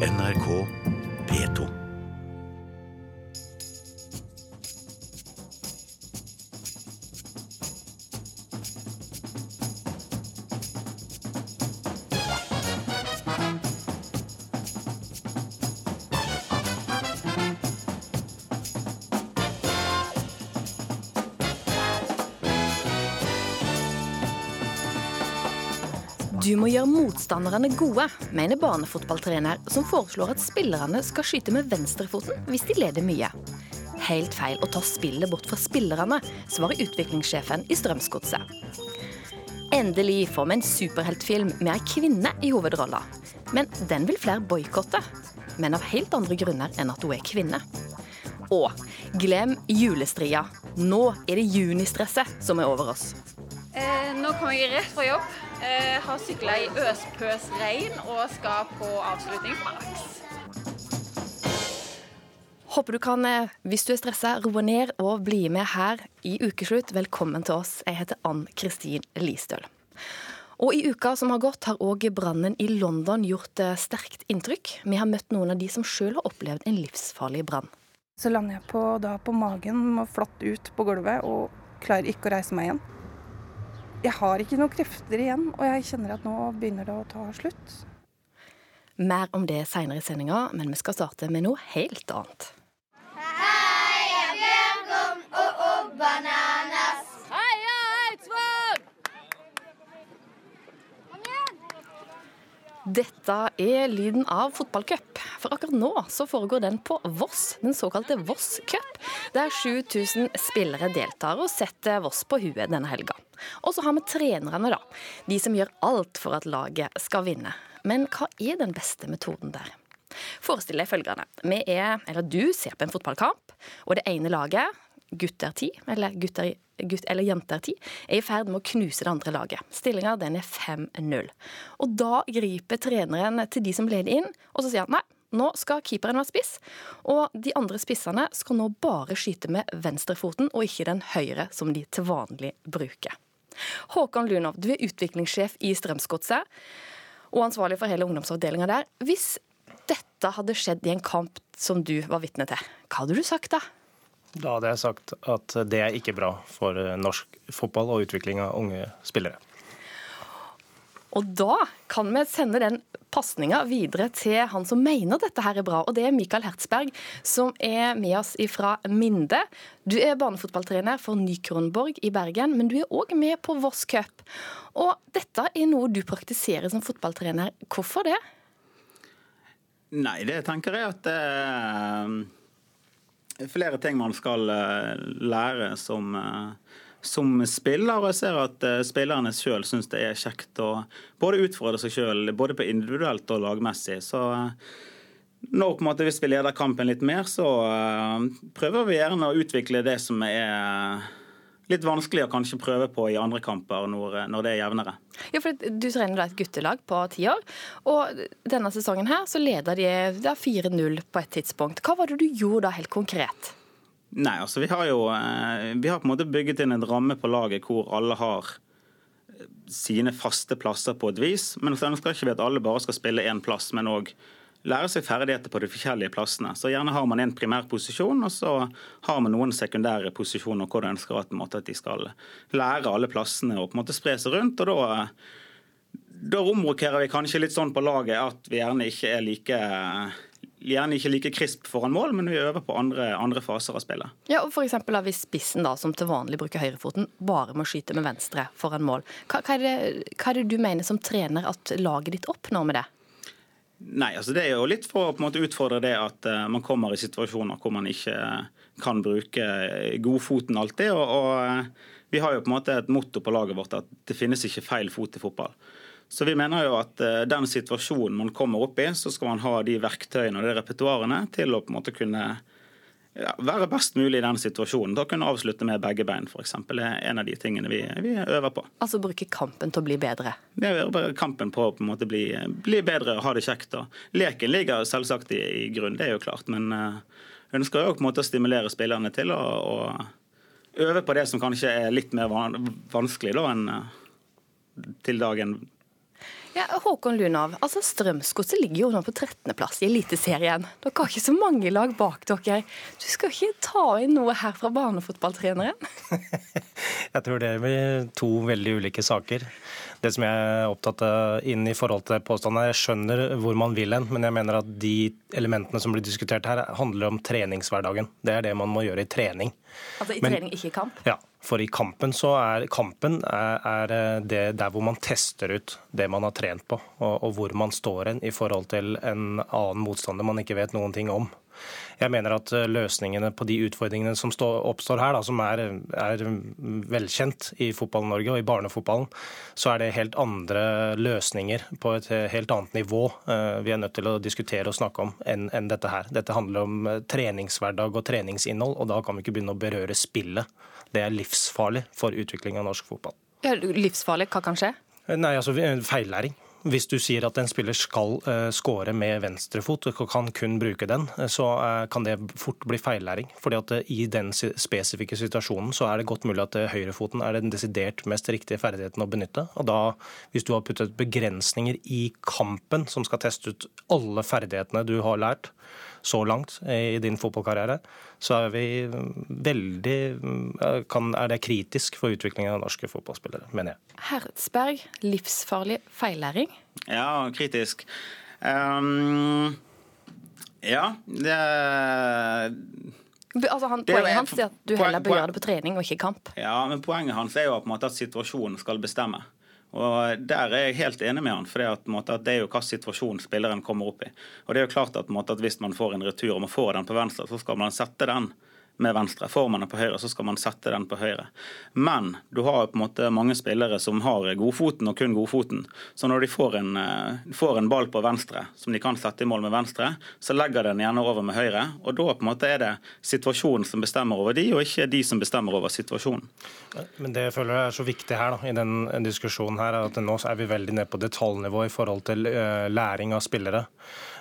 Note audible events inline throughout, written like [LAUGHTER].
NRK Du må gjøre motstanderne gode, mener barnefotballtrener, som foreslår at spillerne skal skyte med venstrefoten hvis de leder mye. Helt feil å ta spillet bort fra spillerne, svarer utviklingssjefen i Strømsgodset. Endelig får vi en superheltfilm med ei kvinne i hovedrolla. Men den vil flere boikotte. Men av helt andre grunner enn at hun er kvinne. Og glem julestria. Nå er det junistresset som er over oss. Eh, nå kommer jeg rett fra jobb. Eh, har sykla i øspøs regn og skal på avslutning på Aks. Håper du kan, eh, hvis du er stressa, roe ned og bli med her i Ukeslutt. Velkommen til oss. Jeg heter Ann Kristin Listøl. Og I uka som har gått, har òg brannen i London gjort eh, sterkt inntrykk. Vi har møtt noen av de som sjøl har opplevd en livsfarlig brann. Så lander jeg på, da på magen og flatt ut på gulvet og klarer ikke å reise meg igjen. Jeg har ikke noen krefter igjen, og jeg kjenner at nå begynner det å ta slutt. Mer om det seinere i sendinga, men vi skal starte med noe helt annet. Dette er lyden av fotballcup. For akkurat nå så foregår den på Voss, den såkalte Voss Cup. Der 7000 spillere deltar og setter Voss på huet denne helga. Og så har vi trenerne, da. De som gjør alt for at laget skal vinne. Men hva er den beste metoden der? Forestill deg følgende. Vi er, eller du ser på en fotballkamp, og det ene laget, gutter ti, eller, gutter, gutt, eller jenter ti, er i ferd med å knuse det andre laget. Stillinga er 5-0. Og da griper treneren til de som leder inn, og så sier han nei, nå skal keeperen være spiss, og de andre spissene skal nå bare skyte med venstrefoten og ikke den høyre, som de til vanlig bruker. Håkon Lunov, du er utviklingssjef i Strømsgodset og ansvarlig for hele ungdomsavdelinga der. Hvis dette hadde skjedd i en kamp som du var vitne til, hva hadde du sagt da? Da hadde jeg sagt at det er ikke bra for norsk fotball og utvikling av unge spillere. Og da kan vi sende den pasninga videre til han som mener dette her er bra, og det er Mikael Hertzberg, som er med oss fra Minde. Du er barnefotballtrener for Nykronborg i Bergen, men du er òg med på Voss Cup. Og dette er noe du praktiserer som fotballtrener. Hvorfor det? Nei, det tenker jeg at det er flere ting man skal lære som som spiller, og jeg ser at spillerne sjøl syns det er kjekt å både utfordre seg sjøl, både på individuelt og lagmessig. Så nå på en måte, hvis vi leder kampen litt mer, så prøver vi gjerne å utvikle det som er litt vanskelig å kanskje prøve på i andre kamper når, når det er jevnere. Ja, for Du trener da et guttelag på ti år, og denne sesongen her så leder de 4-0 på et tidspunkt. Hva var det du gjorde da helt konkret? Nei, altså vi har jo vi har på en måte bygget inn en ramme på laget hvor alle har sine faste plasser på et vis. Men så ønsker ikke vi at alle bare skal spille én plass, men òg lære seg ferdigheter på de forskjellige plassene. Så gjerne har man en primærposisjon, og så har man noen sekundære posisjoner hvor du ønsker at, måte, at de skal lære alle plassene og på en måte spre seg rundt. og da da romrokerer vi kanskje litt sånn på laget at vi gjerne ikke er like gjerne ikke like krisp foran mål, men vi øver på andre, andre faser av spillet. Ja, og for eksempel da, Hvis spissen, da, som til vanlig bruker høyrefoten, bare må skyte med venstre foran mål, hva, hva, er det, hva, er det, du mener som trener at laget ditt oppnår med det? Nei, altså Det er jo litt for å på en måte utfordre det at uh, man kommer i situasjoner hvor man ikke kan bruke godfoten alltid. og, og uh, Vi har jo på en måte et motto på laget vårt at det finnes ikke feil fot i fotball. Så vi mener jo at den situasjonen man kommer opp i, så skal man ha de verktøyene og de repertoarene til å på en måte kunne ja, være best mulig i den situasjonen. Da kunne avslutte med begge bein, f.eks. Det er en av de tingene vi, vi, øver på. Altså bruke kampen til å bli bedre? Ja, kampen på å på en måte bli, bli bedre ha det kjekt. Og leken ligger selvsagt i, i grunn, det er jo klart. Men uh, ønsker jo på en måte å stimulere spillerne til å, å øve på det som kanskje er litt mer vanskelig da enn uh, til dagen Ja, Håkon Lunov, altså Strømsgodset ligger jo nå på 13.-plass i Eliteserien. Dere har ikke så mange lag bak dere. Du skal ikke ta inn noe her fra barnefotballtreneren? [LAUGHS] jeg tror det blir to veldig ulike saker. Det som jeg er opptatt av inn i forhold til påstanden, Jeg skjønner hvor man vil hen, men jeg mener at de elementene som blir diskutert her, handler om treningshverdagen. Det er det man må gjøre i trening. Altså i trening, men, ikke i kamp? Ja. For i kampen så er kampen er, er det der hvor man tester ut det man har trent på, og, og hvor man står hen i forhold til en annen motstander man ikke vet noen ting om. Jeg mener at eh, løsningene på de utfordringene som oppstår her, da, som er, er velkjent i fotball-Norge og i barnefotballen, så er det helt andre løsninger på et helt annet nivå eh, vi er nødt til å diskutere og snakke om enn, en dette her. Dette handler om eh, treningshverdag og treningsinnhold, og da kan vi ikke begynne å berøre spillet. Det er livsfarlig for utvikling av norsk fotball. Livsfarlig? Hva kan skje? Nei, altså Feillæring. Hvis du sier at en spiller skal uh, score med venstrefot og kan kun bruke den, eh, så uh, kan det fort bli feillæring. Fordi at I den spesifikke situasjonen så er det godt mulig at høyrefoten er den desidert mest riktige ferdigheten å benytte. Og da, Hvis du har puttet begrensninger i kampen som skal teste ut alle ferdighetene du har lært, så langt i din fotballkarriere, så er vi veldig kan, er det kritisk for utviklingen av norske fotballspillere, mener jeg. Hertzberg, livsfarlig feillæring? Ja, kritisk. Um, ja, det Altså han, poenget hans er at du heller bør gjøre det på trening og ikke kamp. Ja, men Poenget hans er jo på en måte at situasjonen skal bestemme. Og Der er jeg helt enig med han, for det, er jo hvilken situasjon spilleren kommer opp i. Og det er jo klart at, at Hvis man får en retur og man får den på venstre, så skal man sette den med venstre. Får man den på høyre, så skal man sette den på høyre. Men du har på en måte mange spillere som har godfoten og kun godfoten. Så når de får en, eh, får en ball på venstre som de kan sette i mål med venstre, så legger den gjerne over med høyre. Og da på en måte er det situasjonen som bestemmer over de, og ikke de som bestemmer over situasjonen. Men det jeg føler er så viktig her da, i den diskusjonen her, er at nå er vi veldig ned på detaljnivå i forhold til uh, læring av spillere.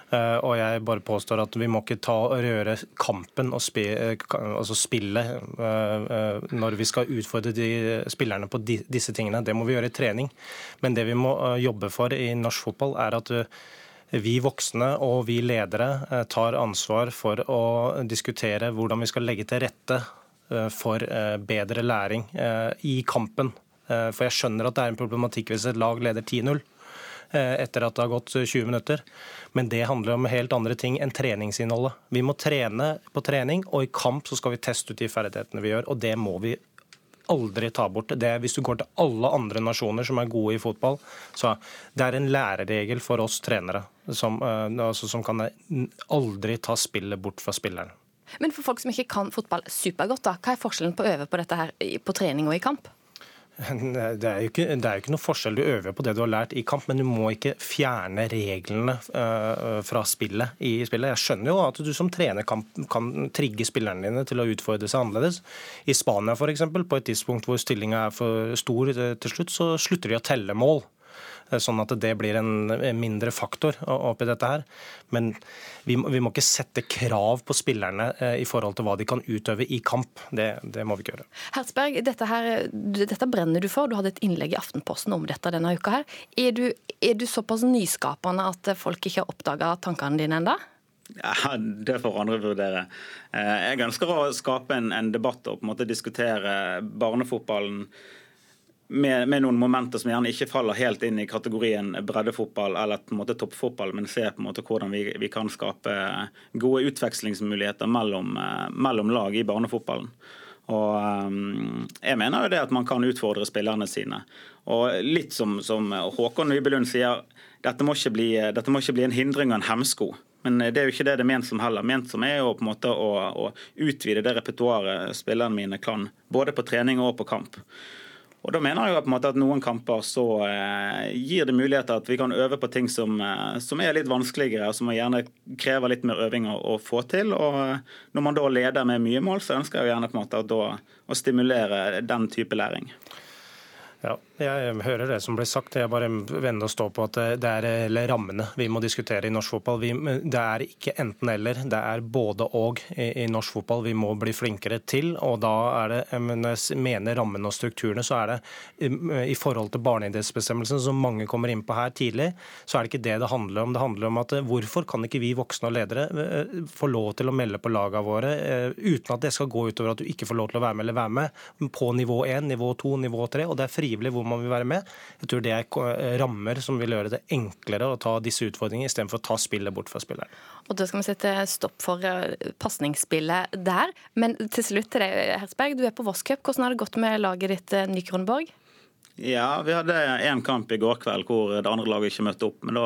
Eh, og jeg bare påstår at vi må ikke ta og røre kampen og spi, eh, altså spillet eh, når vi skal utfordre de spillerne på disse tingene. Det må vi gjøre i trening. Men det vi må jobbe for i norsk fotball, er at vi voksne og vi ledere tar ansvar for å diskutere hvordan vi skal legge til rette for bedre læring i kampen. For jeg skjønner at det er en problematikk hvis et lag leder 10-0. Eh, etter at det har gått 20 minutter. Men det handler om helt andre ting enn treningsinnholdet. Vi må trene på trening, og i kamp så skal vi teste ut de ferdighetene vi gjør. Og det må vi aldri ta bort. Det, hvis du går til alle andre nasjoner som er gode i fotball, så det er en læreregel for oss trenere som, eh, altså, som kan aldri ta spillet bort fra spilleren. Men for folk som ikke kan fotball supergodt, da, hva er forskjellen på å øve på dette her på trening og i kamp? Det er, jo ikke, er jo ikke noe forskjell. Du øver på det du har lært i kamp, men du må ikke fjerne reglene uh, fra spillet i spillet. Jeg skjønner jo at du som trener kan, kan trigge spillerne dine til å utfordre seg annerledes. I Spania f.eks., på et tidspunkt hvor stillinga er for stor eh, til slutt, så slutter de å telle mål. Sånn at det blir en mindre faktor oppi dette her. Men vi må, vi må ikke sette krav på spillerne eh, i forhold til hva de kan utøve i kamp. Det, det må vi ikke gjøre. Hertzberg, dette, her, dette, brenner du for. Du hadde et innlegg i Aftenposten om dette denne uka. her. Er du, er du såpass nyskapende at folk ikke har oppdaga tankene dine ennå? Ja, Det får andre vurdere. Eh, jeg ønsker å skape en, en debatt og på en måte diskutere barnefotballen med, med, noen momenter som gjerne ikke faller helt inn i kategorien breddefotball eller på en måte toppfotball, men ser på en måte hvordan vi, vi kan skape gode utvekslingsmuligheter mellom, eh, mellom lag i barnefotballen. Og um, Jeg mener jo det at man kan utfordre spillerne sine. Og Litt som, som Håkon Nybelund sier, dette må, bli, dette må, ikke bli, en hindring og en hemsko. Men det er jo ikke det det er ment som heller. Ment som er jo på en måte å, å utvide det repertoaret spillerne mine kan, både på trening og på kamp. Og da mener jeg på en måte at noen kamper så eh, gir det muligheter at vi kan øve på ting som, eh, som er litt vanskeligere, og som gjerne krever litt mer øving å, å, få til. Og eh, når man da leder med mye mål, så ønsker jeg jo gjerne på en måte da, å stimulere den type læring. Ja, Jeg hører det som blir sagt. Jeg bare vender og står på at det er rammene vi må diskutere i norsk fotball. Vi, det er ikke enten-eller, det er både og i, i, norsk fotball. Vi må bli flinkere til. og da er det, men jeg mener rammene og strukturene, så er det i forhold til barneidrettsbestemmelsen, som mange kommer inn på her tidlig, så er det ikke det det handler om. Det handler om at hvorfor kan ikke vi voksne og ledere eh, få lov til å melde på lagene våre eh, uten at det skal gå utover at du ikke får lov til å være med eller være med på nivå 1, nivå 2, nivå 3, og det er frivillig hvor man vil være med. Jeg tror det er rammer som vil gjøre det enklere å ta disse utfordringene, istedenfor å ta spillet bort fra spilleren. Og Da skal vi sette stopp for eh, pasningsspillet der. Men til slutt til deg, Hersberg. Du er på Voss Cup. Hvordan har det gått med laget ditt, eh, Nykronborg? Ja, vi hadde én kamp i går kveld hvor det andre laget ikke møtte opp. Men da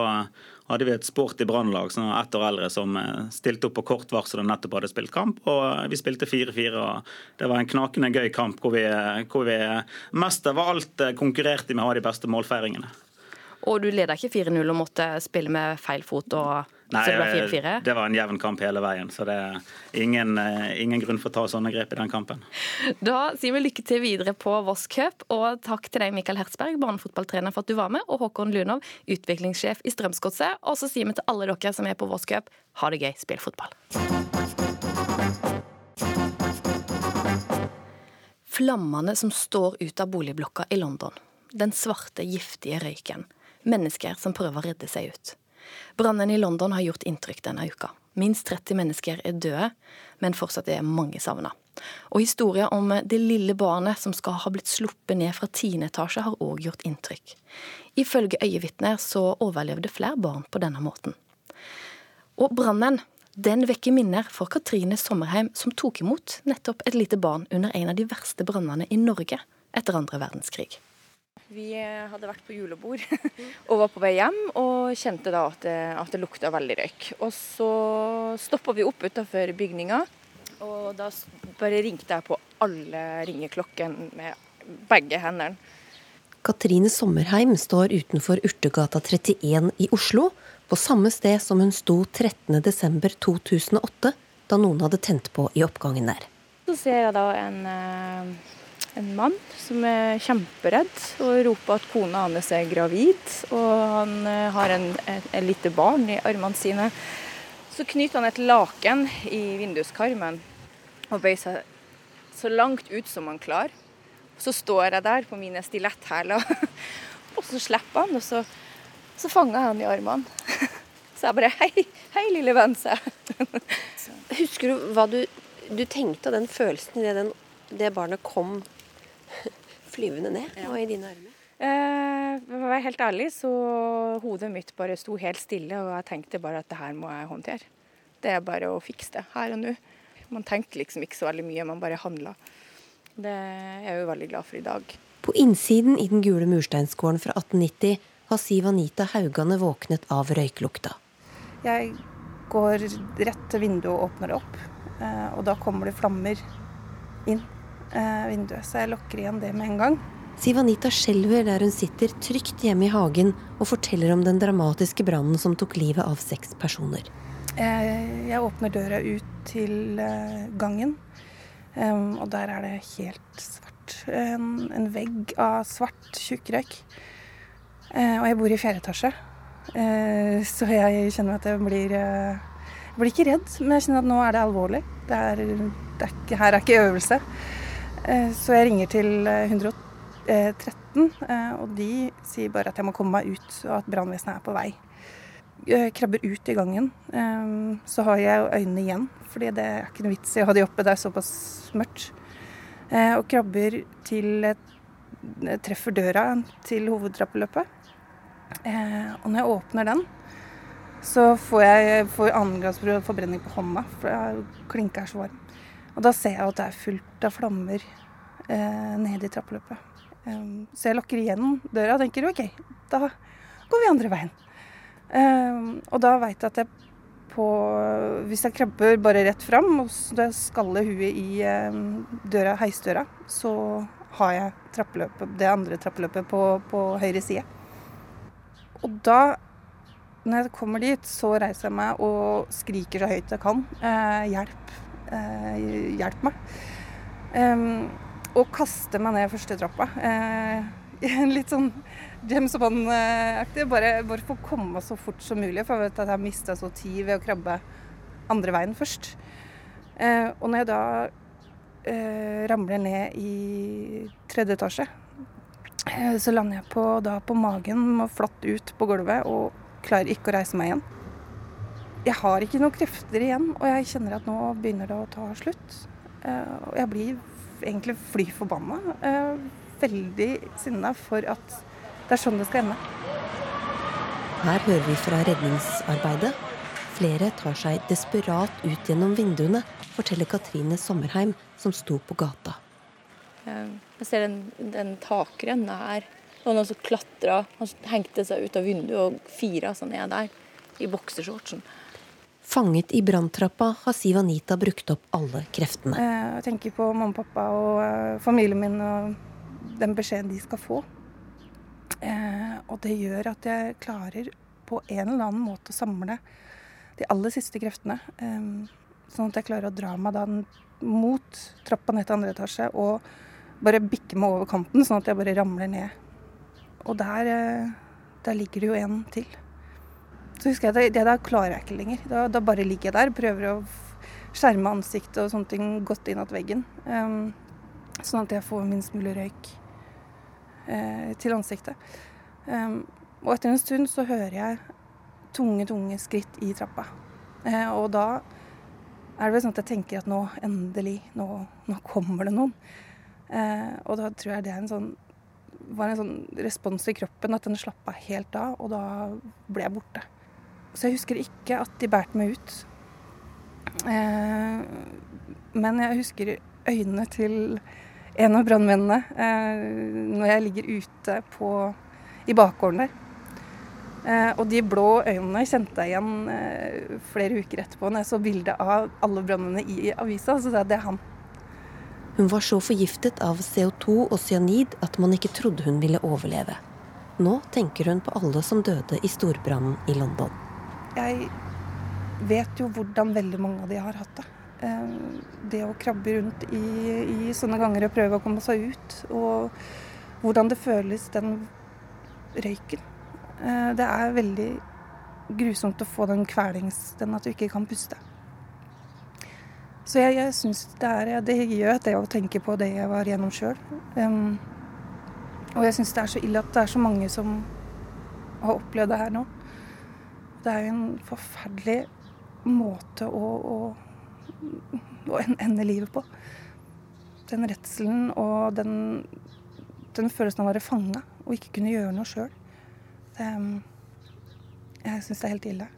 hadde vi et sporty brannlag som var ett år eldre som eh, stilte opp på kort varsel og nettopp hadde spilt kamp. Og vi spilte 4-4. og Det var en knakende gøy kamp hvor vi, hvor vi mest av alt eh, konkurrerte med å ha de beste målfeiringene. Og du leda ikke 4-0 og måtte spille med feil fot og Nei, så det ble 4-4? Det var en jevn kamp hele veien, så det er ingen, eh, ingen, grunn for å ta sånne grep i den kampen. Da sier vi lykke til videre på Voss Cup, og takk til deg, Mikael Hertzberg, barnefotballtrener, for at du var med, og Håkon Lunov, utviklingssjef i Strømsgodset. Og så sier vi til alle dere som er på Voss Cup, ha det gøy, spill fotball. Flammene som står ut av boligblokka i London. Den svarte, giftige røyken. Mennesker som prøver å redde seg ut. Brannen i London har gjort inntrykk denne uka. Minst 30 mennesker er døde, men fortsatt er mange savna. Og historien om det lille barnet som skal ha blitt sluppet ned fra tiende etasje, har òg gjort inntrykk. Ifølge øyevitner så overlevde flere barn på denne måten. Og brannen den vekker minner for Katrine Sommerheim, som tok imot nettopp et lite barn under en av de verste brannene i Norge etter andre verdenskrig. Vi eh, hadde vært på julebord [LAUGHS] og var på vei hjem, og kjente da at det, at det lukta veldig røyk. Og så stoppa vi opp utafor bygninga, og da bare ringte jeg på alle ringeklokkene med begge hendene. Katrine Sommerheim står utenfor Urtegata 31 i Oslo, på samme sted som hun sto 13.12.2008, da noen hadde tent på i oppgangen der. Så ser jeg da en eh, en mann som er kjemperedd og roper at kona hans er gravid. Og han eh, har en, et, et lite barn i armene sine. Så knyter han et laken i vinduskarmen og bøyer seg så langt ut som han klarer. Så står jeg der på mine stiletthæler, [LAUGHS] og så slipper han, og så, så fanger jeg han i armene. [LAUGHS] Så jeg bare Hei, hei lille venn, sa jeg. [LAUGHS] Husker du hva du, du tenkte av den følelsen idet det barnet kom flyvende ned ja. og i dine armer? Eh, for å være helt ærlig, så hodet mitt bare sto helt stille, og jeg tenkte bare at det her må jeg håndtere. Det er bare å fikse det her og nå. Man tenkte liksom ikke så veldig mye, man bare handla. Det er jeg jo veldig glad for i dag. På innsiden i den gule mursteinsgården fra 1890 har Siv Anita Haugane våknet av røyklukta. Jeg går rett til vinduet og åpner det opp, eh, og da kommer det flammer inn vinduet, så jeg lukker igjen det med en gang. Sivanita skjelver der hun sitter trygt hjemme i hagen og forteller om den dramatiske brannen som tok livet av seks personer. Eh, jeg åpner døra ut til eh, gangen, og der er det helt svart. En, en vegg av svart tjukkrøyk. Eh, og jeg bor i fjerde etasje, eh, så jeg kjenner at jeg blir eh, Jeg blir ikke redd, men jeg kjenner at nå er det alvorlig. Det er, det er her er ikke øvelse. Eh, så jeg ringer til 113, eh, eh, og de sier bare at jeg må komme meg ut, og at brannvesenet er på vei. Jeg krabber ut i gangen. Så har jeg øynene igjen, fordi det er ikke noe vits i å ha de oppe. Det er såpass mørkt. Og krabber til Treffer døra til hovedtrappeløpet. Og når jeg åpner den, så får jeg får annengradsbrød forbrenning på hånda, for klinka er så varm. Og da ser jeg at det er fullt av flammer eh, nede i trappeløpet. Um, så jeg lukker igjen døra og tenker OK, da går vi andre veien. Um, og da veit jeg at jeg på Hvis jeg krabber bare rett fram og skaller huet i um, døra, heisdøra, så har jeg trappeløpet, det andre trappeløpet på, på høyre side. Og da når jeg kommer dit, så reiser jeg meg og skriker så høyt jeg kan. Eh, hjelp. Eh, hjelp meg. Og kaste meg ned første trappa. Eh, [LAUGHS] litt sånn James Bond-aktig. Bare, bare få komme så fort som mulig, for jeg vet at jeg har mista så tid ved å krabbe andre veien først. Eh, og når jeg da ramler ned i tredje etasje, så lander jeg på, da på magen og flatt ut på gulvet og klarer ikke å reise meg igjen. Jeg har ikke noen krefter igjen, og jeg kjenner at nå begynner det å ta slutt. Eh, og jeg blir egentlig fly forbanna. Eh, veldig sinna for at det er sånn det skal ende. Her hører vi fra redningsarbeidet. Flere tar seg desperat ut gjennom vinduene, forteller Katrine Sommerheim, som sto på gata. Eh, jeg ser den, den takrenna her. Var noen som klatra. Han hengte seg ut av vinduet og fira seg ned der, i boksershortsen. Fanget i branntrappa har Siv Anita brukt opp alle kreftene. Eh, jeg tenker på mamma og pappa og uh, familien min og den beskjeden de skal få. Eh, og det gjør at jeg klarer på en eller annen måte å samle de aller siste kreftene. Eh, sånn at jeg klarer å dra meg da mot trappa ned til andre etasje og bare bikke meg over kanten, sånn at jeg bare ramler ned. Og der, eh, der ligger det jo en til. Så husker jeg at det da klarer jeg ikke lenger. Da, da bare ligger jeg der, prøver å skjerme ansiktet og sånne ting godt innat veggen. Um, sånn at jeg får minst mulig røyk uh, til ansiktet. Um, og etter en stund så hører jeg tunge, tunge skritt i trappa. Uh, og da er det vel sånn at jeg tenker at nå, endelig, nå, nå kommer det noen. Uh, og da tror jeg det en sånn, var en sånn respons i kroppen, at den slappa helt av, og da ble jeg borte. Så jeg husker ikke at de bærte meg ut. Eh, men jeg husker øynene til en av brannmennene eh, når jeg ligger ute på, i bakgården der. Eh, og de blå øynene kjente jeg igjen eh, flere uker etterpå når jeg så bilde av alle brannmennene i avisa. Så det er han. Hun var så forgiftet av CO2 og cyanid at man ikke trodde hun ville overleve. Nå tenker hun på alle som døde i storbrannen i London. Jeg vet jo hvordan veldig mange av de har hatt det. Eh, det å krabbe rundt i, i sånne ganger og prøve å komme seg ut. Og hvordan det føles, den røyken. Eh, det er veldig grusomt å få den kvelings... Den at du ikke kan puste. Så jeg, jeg syns det er Det gjør at det å tenke på det jeg var gjennom sjøl. Um, og jeg syns det er så ille at det er så mange som har opplevd det her nå. Det er jo en forferdelig måte å, å, å ende livet på. Den redselen og den, den følelsen av å være fanga og ikke kunne gjøre noe sjøl. Jeg syns det er helt ille.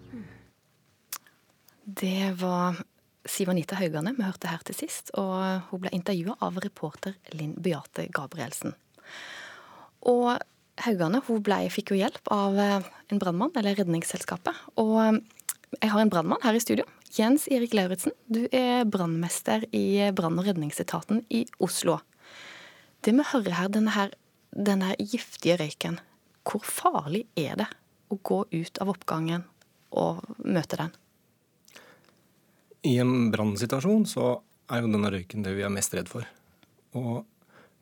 Det var Siv Anita Haugane vi hørte her til sist, og hun ble intervjua av reporter Linn Beate Gabrielsen. Og Haugane hun ble, fikk jo hjelp av eh, en brannmann, eller Redningsselskapet. Og eh, jeg har en brannmann her i studio. Jens Erik Lauritzen, du er brannmester i brann- og redningsetaten i Oslo. Det vi hører her, denne, her, denne giftige røyken, hvor farlig er det å gå ut av oppgangen og møte den? I en brannsituasjon så er jo denne røyken det vi er mest redd for. Og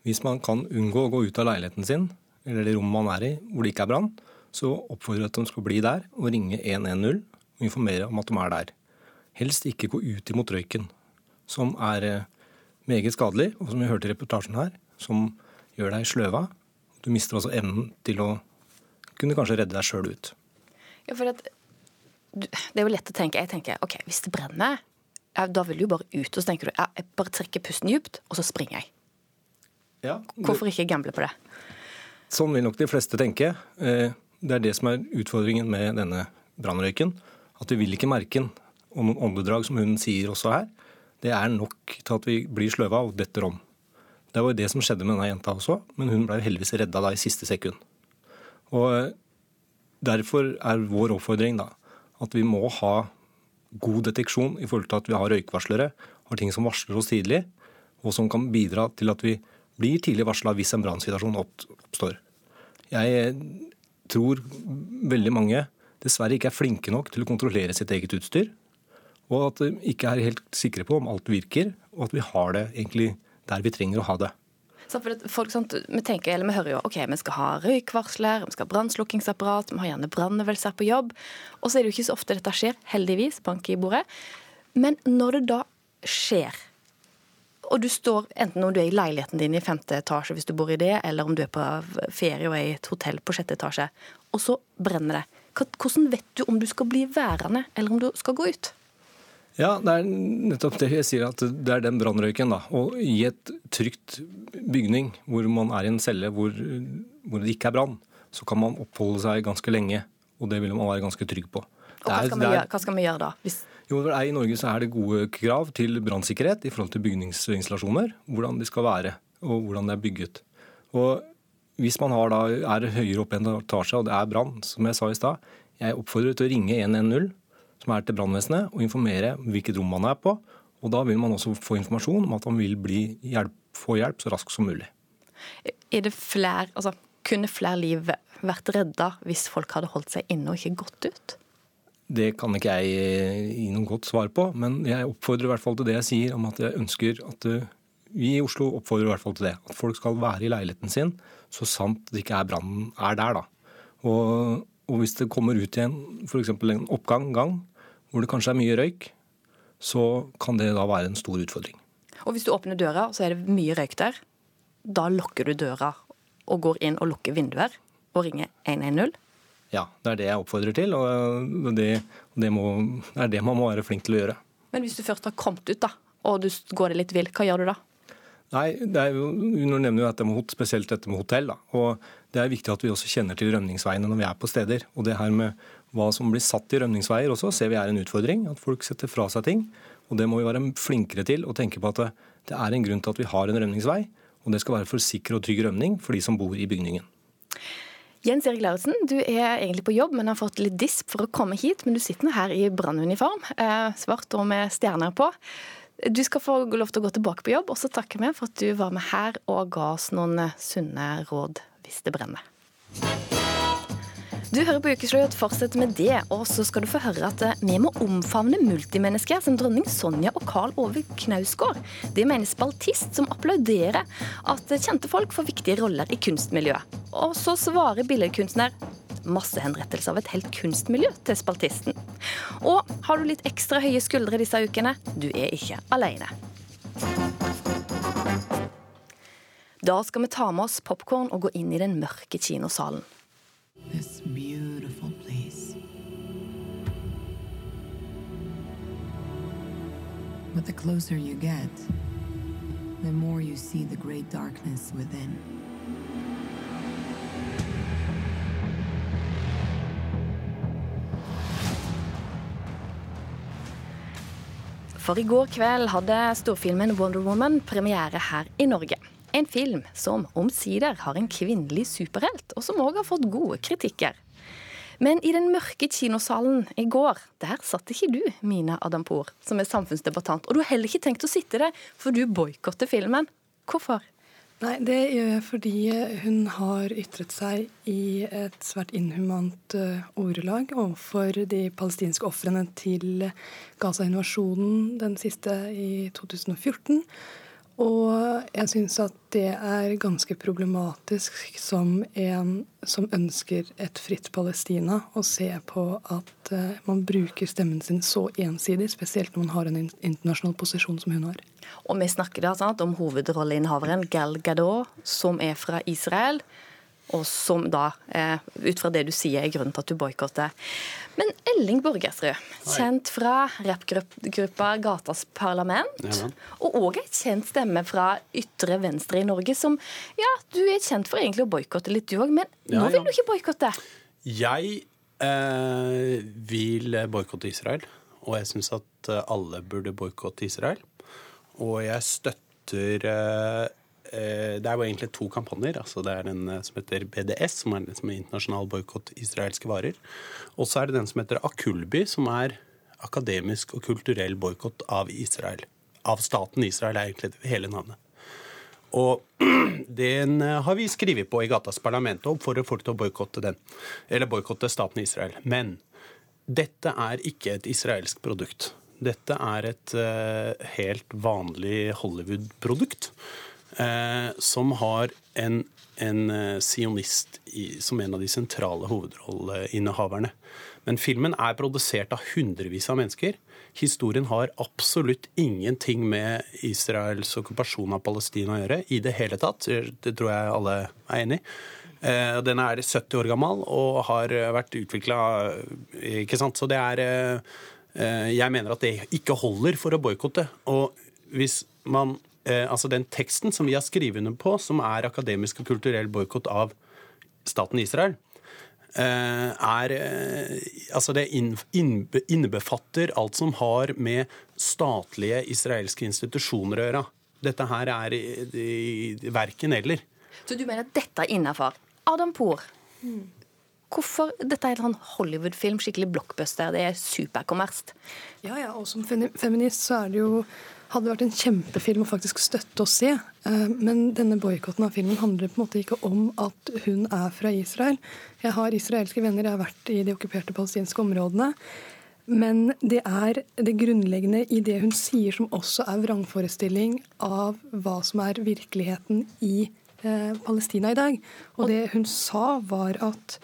hvis man kan unngå å gå ut av leiligheten sin eller det rommet man er i, hvor det ikke er brann, så oppfordrer jeg at de skal bli der og ringe 110 og informere om at de er der. Helst ikke gå ut imot røyken, som er eh, meget skadelig, og som vi hørte i reportasjen her, som gjør deg sløva. Du mister også evnen til å kunne kanskje redde deg sjøl ut. Ja, for at, det er jo lett å tenke. Jeg tenker ok, hvis det brenner, ja, da vil du jo bare ut. Og så tenker du jeg bare trekker pusten dypt, og så springer jeg. Ja, du... Hvorfor ikke gamble på det? Sånn vil nok de fleste tenke. Eh, det er det som er utfordringen med denne brannrøyken. At vi vil ikke merke den. Og noen åndedrag, som hun sier også her, det er nok til at vi blir sløva og detter om. Det var jo det som skjedde med denne jenta også, men hun ble heldigvis redda da i siste sekund. Og eh, Derfor er vår oppfordring da at vi må ha god deteksjon i forhold til at vi har røykvarslere, har ting som varsler oss tidlig, og som kan bidra til at vi blir tidlig varsla hvis en brannsituasjon oppstår. Jeg tror veldig mange dessverre ikke er flinke nok til å kontrollere sitt eget utstyr. Og at de ikke er helt sikre på om alt virker, og at vi har det egentlig der vi trenger å ha det. Folk, sant, vi tenker, eller vi hører jo ok, vi skal ha røykvarsler, vi skal ha brannslukkingsapparat, vi har gjerne brannøvelser på jobb. Og så er det jo ikke så ofte dette skjer, heldigvis, bank i bordet. Men når det da skjer, og du står enten om du er i leiligheten din i femte etasje hvis du bor i det, eller om du er på ferie og er i et hotell på sjette etasje, og så brenner det. Hvordan vet du om du skal bli værende, eller om du skal gå ut? Ja, det er nettopp det jeg sier, at det er den brannrøyken. da. Og i et trygt bygning hvor man er i en celle hvor, hvor det ikke er brann, så kan man oppholde seg ganske lenge. Og det vil man være ganske trygg på. Og hva skal, er, gjøre, hva skal vi gjøre, da? Hvis jo, I Norge så er det gode krav til brannsikkerhet i forhold til bygningsinstallasjoner. Hvordan de skal være og hvordan det er bygget. Og Hvis man da, er høyere oppe i en etasje og det er brann, som jeg sa i stad, jeg oppfordrer til å ringe 110, som er til brannvesenet, og informere hvilket rom man er på. Og Da vil man også få informasjon om at man vil hjelp, få hjelp så raskt som mulig. Er det flere, altså, kunne flere liv vært redda hvis folk hadde holdt seg inne og ikke gått ut? Det kan ikke jeg eh, gi noe godt svar på, men jeg oppfordrer i hvert fall til det jeg sier om at jeg ønsker at eh, vi i Oslo oppfordrer i hvert fall til det. At folk skal være i leiligheten sin så sant det ikke er brannen er der. da. Og, og, hvis det kommer ut igjen f.eks. en oppgang, gang, hvor det kanskje er mye røyk, så kan det da være en stor utfordring. Og hvis du åpner døra, så er det mye røyk der. Da lukker du døra og går inn og lukker vinduer og ringer 110? Ja, det er det jeg oppfordrer til, og det, det, må, det er det man må være flink til å gjøre. Men hvis du først har kommet ut, da, og du går deg litt vill, hva gjør du da? Nei, det er Nå nevner dette med, spesielt dette med hotell. da, og Det er viktig at vi også kjenner til rømningsveiene når vi er på steder. og det her med Hva som blir satt i rømningsveier også, ser vi er en utfordring. At folk setter fra seg ting. og Det må vi være flinkere til å tenke på at det, det er en grunn til at vi har en rømningsvei. Og det skal være for sikker og trygg rømning for de som bor i bygningen. Jens Erik Lauritzen, du er egentlig på jobb, men har fått litt disp for å komme hit. Men du sitter nå her i brannuniform, eh, svart og med stjerner på. Du skal få lov til å gå tilbake på jobb, og så takker vi for at du var med her og ga oss noen sunne råd hvis det brenner. Du hører på Ukeslutt, fortsett med det. Og så skal du få høre at eh, vi må omfavne multimennesker som dronning Sonja og Karl Ove Knausgård. Det mener spaltist som applauderer at kjente folk får viktige roller i kunstmiljøet. Og så svarer billedkunstner massehenrettelse av et helt kunstmiljø til spaltisten. Og har du litt ekstra høye skuldre disse ukene? Du er ikke alene. Da skal vi ta med oss popkorn og gå inn i den mørke kinosalen. This beautiful place. But the closer you get, the more you see the great darkness within. For i går kveld hadde storfilmen Wonder Woman premiere her i Norge. En film som omsider har en kvinnelig superhelt, og som òg har fått gode kritikker. Men i den mørke kinosalen i går, der satt ikke du, Mina Adampour, som er samfunnsdebattant. Og du har heller ikke tenkt å sitte der, for du boikotter filmen. Hvorfor? Nei, det gjør jeg fordi hun har ytret seg i et svært inhumant uh, ordelag overfor de palestinske ofrene til Gaza-invasjonen, den siste i 2014. Og jeg syns at det er ganske problematisk som en som ønsker et fritt Palestina, å se på at uh, man bruker stemmen sin så ensidig, spesielt når man har en internasjonal posisjon som hun har. Og vi snakker da sant, om hovedrolleinnehaveren Gal Gadot, som er fra Israel og som da, eh, ut fra det du sier, er grunnen til at du boikotter. Men Elling Borgersrud, kjent fra rappgruppa Gatas Parlament, ja, og òg ei kjent stemme fra ytre venstre i Norge, som ja, du er kjent for egentlig å boikotte litt, du òg, men ja, nå vil du ikke boikotte? Jeg eh, vil boikotte Israel, og jeg syns at eh, alle burde boikotte Israel. Og jeg støtter eh, Eh, det er jo egentlig to kampanjer. altså Det er den eh, som heter BDS, som er, som er internasjonal boikott israelske varer. Og så er det den som heter Akulbi, som er akademisk og kulturell boikott av Israel. Av staten Israel er egentlig hele navnet. Og [CLEARS THROAT] den eh, har vi skrevet på i Gatas parlament og oppfordrer folk til å boikotte den. Eller boikotte staten Israel. Men dette er ikke et israelsk produkt. Dette er et helt vanlig Hollywood-produkt. Eh, som har en, en eh, sionist i, som en av de sentrale hovedrolleinnehaverne. Men filmen er produsert av hundrevis av mennesker. Historien har absolutt ingenting med Israels okkupasjon av Palestina å gjøre i det hele tatt. Det tror jeg alle er enig i. Eh, Den er 70 år gammel og har vært utvikla Ikke sant. Så det er eh, Jeg mener at det ikke holder for å boikotte. Og hvis man eh, Altså den teksten som vi har skrevet under på, som er akademisk og kulturell boikott av staten Israel, er Altså det innebefatter alt som har med statlige israelske institusjoner å gjøre. Dette her er verken eller. Så du mener at dette er innafor? Adam Poor, hvorfor Dette er en Hollywood-film, skikkelig blockbuster. Det er superkommersielt. Ja, ja, og som feminist så er det jo hadde vært en kjempefilm å faktisk støtte og se. Men denne boikotten av filmen handler på en måte ikke om at hun er fra Israel. Jeg har israelske venner, jeg har vært i de okkuperte palestinske områdene. Men det er det grunnleggende i det hun sier, som også er vrangforestilling av hva som er virkeligheten i eh, Palestina i dag. Og det hun sa, var at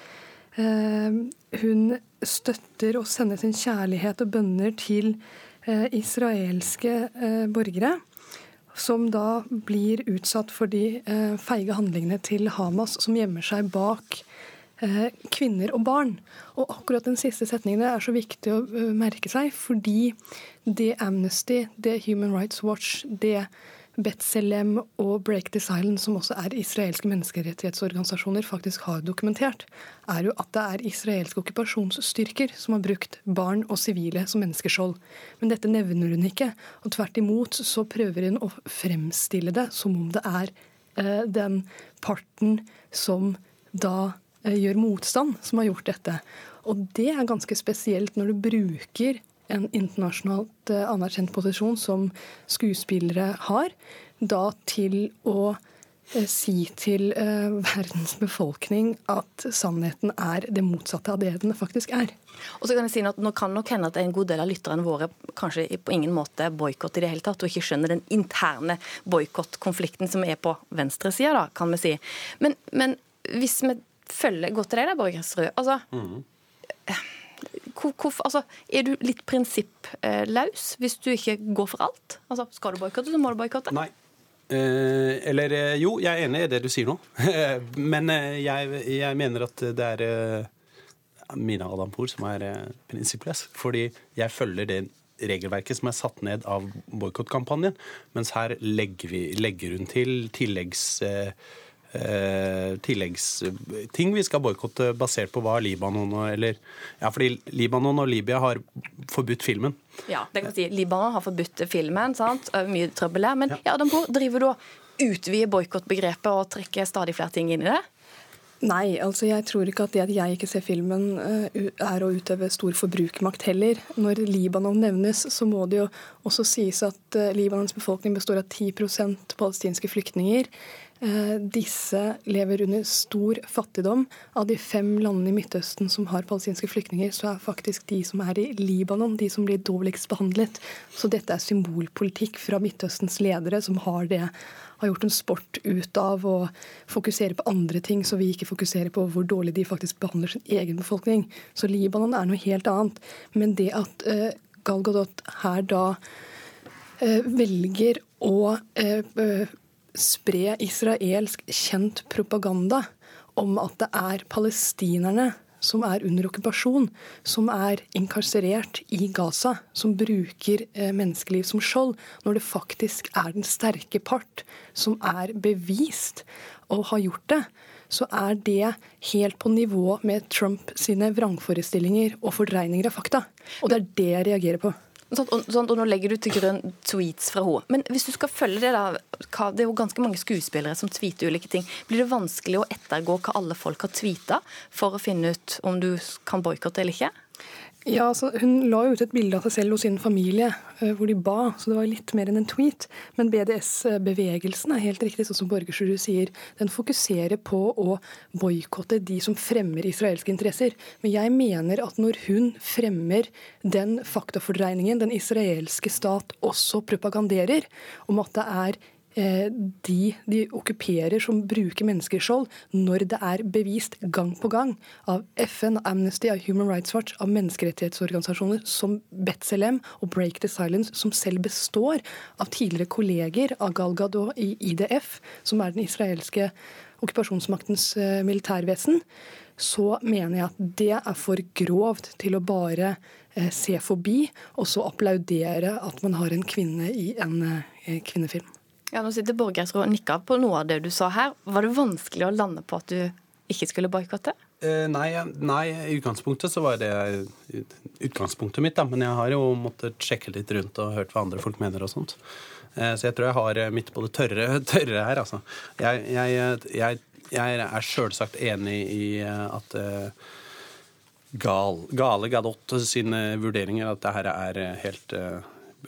eh, hun støtter og sender sin kjærlighet og bønner til Eh, israelske eh, borgere som da blir utsatt for de eh, feige handlingene til Hamas, som gjemmer seg bak kvinner og barn. Og akkurat den siste setningen er så viktig å merke seg, fordi det Amnesty, det Human Rights Watch, det Betzelem og Break the Silence, som også er israelske menneskerettighetsorganisasjoner, faktisk har dokumentert, er jo at det er israelske okkupasjonsstyrker som har brukt barn og sivile som menneskeskjold. Men dette nevner hun ikke. Og tvert imot så prøver hun å fremstille det som om det er eh, den parten som da eh, gjør motstand, som har gjort dette. Og det er ganske spesielt når du bruker en internasjonalt eh, anerkjent posisjon som skuespillere har, da til å eh, si til eh, [LAUGHS] verdens befolkning at sannheten er det motsatte av det den faktisk er. Og så kan jeg si at Nå kan nok hende at en god del av lytterne våre kanskje på ingen måte boikotter i det hele tatt, og ikke skjønner den interne boikottkonflikten som er på venstresida, kan vi si. Men, men hvis vi følger godt til deg, da, Borgersrud. altså, mm hvor, altså, er du litt prinsipplaus hvis du ikke går for alt? Altså, skal du boikotte, så må du boikotte. Nei. Eh, eller eh, jo, jeg er enig i det du sier nå. [LAUGHS] Men eh, jeg, jeg, mener at det er eh, Mina Adampour som er prinsippløs. Fordi jeg følger det regelverket som er satt ned av boikottkampanjen. Mens her legger, vi, legger hun til tilleggs... Eh, eh, tilleggsting vi skal boikotte basert på hva Libanon eller Ja, fordi Libanon og Libya har forbudt filmen. Ja, det kan si. Libanon har forbudt filmen. sant? Mye trøbbel der. Men ja, Adam driver du og utvider boikottbegrepet og trekker stadig flere ting inn i det? Nei, altså jeg tror ikke at det at jeg ikke ser filmen eh, er å utøve stor forbrukermakt heller. Når Libanon nevnes, så må det jo også sies at eh, Libanons befolkning består av 10% palestinske flyktninger. Eh, disse lever under stor fattigdom. Av de fem landene i Midtøsten som har palestinske flyktninger, så er faktisk de som er i Libanon, de som blir dårligst behandlet. Så dette er symbolpolitikk fra Midtøstens ledere, som har det har gjort en sport ut av å fokusere på andre ting, så vi ikke fokuserer på hvor dårlig de faktisk behandler sin egen befolkning. Så Libanon er noe helt annet. Men det at uh, Gal Gadot her da uh, velger å spre israelsk kjent propaganda om at det er palestinerne som er under okkupasjon, som er inkarserert i Gaza, som bruker eh, menneskeliv som skjold, når det faktisk er den sterke part som er bevist og har gjort det, så er det helt på nivå med Trump sine vrangforestillinger og fordreininger av fakta. Og det er det jeg reagerer på. Sånn, og, sånn, og, nå legger du til grunn tweets fra henne. Men hvis du skal følge det, da, det er jo ganske mange skuespillere som tweeter ulike ting. Blir det vanskelig å ettergå hva alle folk har tweeta, for å finne ut om du kan boikotte eller ikke? Ja, altså, Hun la ut et bilde av seg selv og sin familie eh, hvor de ba, så det var litt mer enn en tweet. Men BDS-bevegelsen er helt riktig, sånn som Borgersrud sier. Den fokuserer på å boikotte de som fremmer israelske interesser. Men jeg mener at når hun fremmer den faktafordreiningen den israelske stat også propaganderer, om at det er de de okkuperer som bruker mennesker i skjold, når det er bevist gang på gang av FN, Amnesty, av Human Rights Watch, av menneskerettighetsorganisasjoner som Betzelem og Break the Silence, som selv består av tidligere kolleger av Gal Gadot i IDF, som er den israelske okkupasjonsmaktens eh, militærvesen, så mener jeg at det er for grovt til å bare eh, se forbi og så applaudere at man har en kvinne i en eh, kvinnefilm. Ja, Nå sitter Borgersrud og nikker på noe av det du sa her. Var det vanskelig å lande på at du ikke skulle boikotte? Eh, nei, i utgangspunktet så var det utgangspunktet mitt, da. Men jeg har jo måttet sjekke litt rundt og hørt hva andre folk mener og sånt. Eh, så jeg tror jeg har midt mitt på det tørre, [LAUGHS] tørre her, altså. Jeg, jeg, jeg, jeg er sjølsagt enig i eh, at eh, gal, Gale Gadot sine vurderinger at det her er eh, helt eh,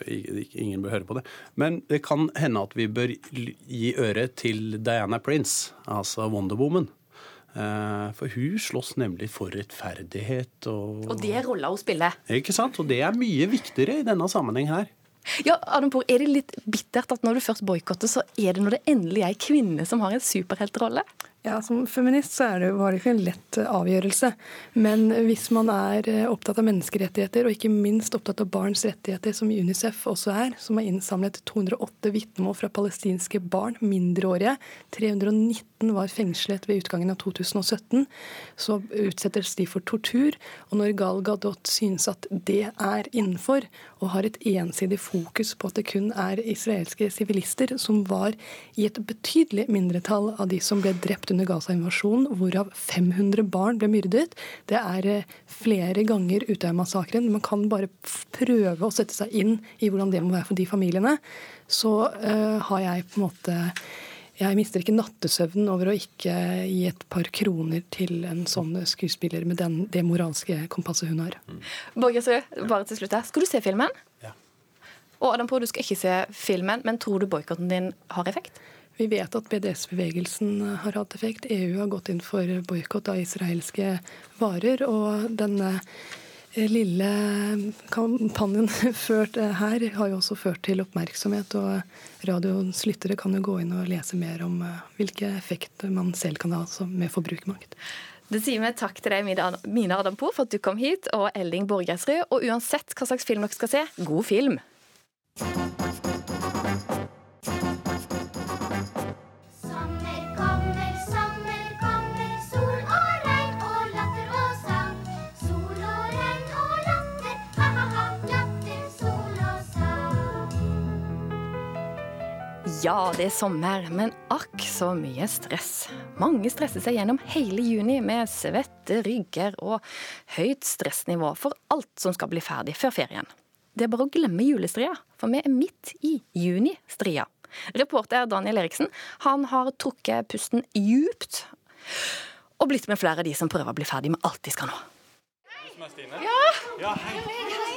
Ingen bør høre på det. Men det kan hende at vi bør gi øre til Diana Prince, altså Wonder Woman. Eh, For hun slåss nemlig for rettferdighet og Og det er rolla hun spiller. Ikke sant? Og det er mye viktigere i denne sammenheng her. Ja, Adam Er det litt bittert at når du først boikotter, så er det når det endelig er ei kvinne som har en superheltrolle? Ja, Som feminist så det, var det ikke en lett eh, avgjørelse. Men hvis man er eh, opptatt av menneskerettigheter, og ikke minst opptatt av barns rettigheter, som Unicef også er, som har innsamlet 208 vitnemål fra palestinske barn, mindreårige, 319 var fengslet ved utgangen av 2017, så utsettes de for tortur. Og når Gal Gadot synes at det er innenfor, og har et ensidig fokus på at det kun er israelske sivilister, som var i et betydelig mindretall av de som ble drept under Gaza-invasjonen, hvorav 500 barn ble myrdet. Det er eh, flere ganger Utøya-massakren. Man kan bare prøve å sette seg inn i hvordan det må være for de familiene. Så uh, har jeg på en måte jeg mister ikke nattesøvnen over å ikke gi et par kroner til en sånn skuespiller med den, det moralske kompasset hun har. Borgersrud, bare til slutt her. Skal du se filmen? Ja. Og Adam Poe, du skal ikke se filmen, men tror du boikotten din har effekt? Vi vet at BDS-bevegelsen har hatt effekt. EU har gått inn for boikott av israelske varer. Og denne eh, lille kampanjen [LAUGHS] ført eh, her har jo også ført til oppmerksomhet. Og radioens lyttere kan jo gå inn og lese mer om eh, hvilke effekter man selv kan ha altså med forbrukermakt. Det sier vi takk til deg, Mina- Mina Adam Poor, for at du kom hit, og Elling Borgersrud. Og uansett hva slags film dere skal se, god film! Ja, det er sommer, men akk så mye stress. Mange stresser seg gjennom hele juni med svette rygger og høyt stressnivå for alt som skal bli ferdig før ferien. Det er bare å glemme julestria, for vi er midt i junistria. Reporter Daniel Eriksen han har trukket pusten djupt og blitt med flere av de som prøver å bli ferdig med alt de skal nå. Hei. Ja! Ja, hei.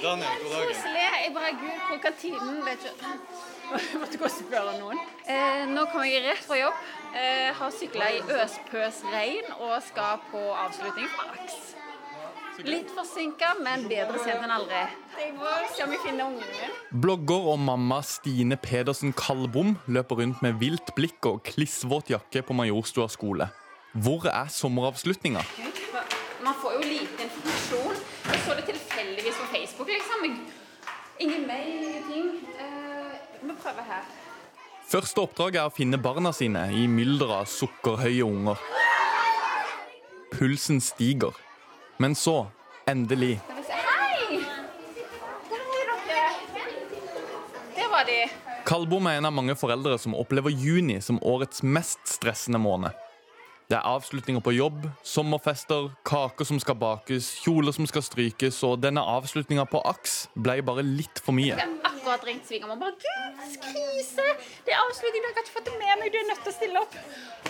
Daniel, god dag. Koselig. Jeg bare Gud, hvor kan tiden vet ikke. [LAUGHS] Måtte gå og spørre noen. Eh, nå kommer jeg rett fra jobb. Eh, har sykla i øspøs regn og skal på avslutning fra AKS. Litt forsinka, men bedre sent enn aldri. Jeg må se om jeg finner ungen min. Blogger og mamma Stine Pedersen Kalbom løper rundt med vilt blikk og klissvåt jakke på Majorstua skole. Hvor er sommeravslutninga? Man får jo lite informasjon. Jeg så det tilfeldigvis på Facebook, liksom. Ingen mail, ingenting. Prøver her. Første oppdrag er å finne barna sine i mylderet av sukkerhøye unger. Pulsen stiger. Men så, endelig. Hei! Der er dere. Der var de. Kalbom er en av mange foreldre som opplever juni som årets mest stressende måned. Det er avslutninger på jobb, sommerfester, kaker som skal bakes, kjoler som skal strykes, og denne avslutninga på AKS ble bare litt for mye. Jeg har akkurat ringt svigermor. Bare Gud, krise! Det er avslutning, dere har ikke fått det med meg. Du er nødt til å stille opp.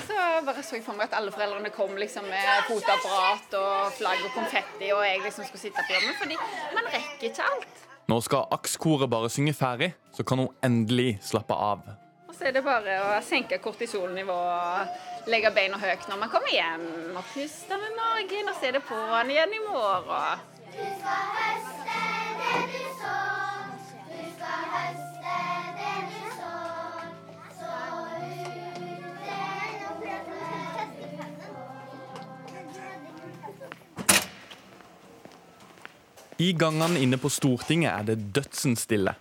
Så bare så jeg for meg at alle foreldrene kom liksom med fotapparat og flagg og konfetti, og jeg liksom skulle sitte på jobben. Fordi man rekker ikke alt. Nå skal AKS-koret bare synge ferdig, så kan hun endelig slappe av. Og så er det bare å senke kortisolnivået og legge beina høyt når man kommer hjem. Og puste med magen, og så er det på'n igjen i morgen. Du skal høste det du I gangene inne på Stortinget er det dødsens stille.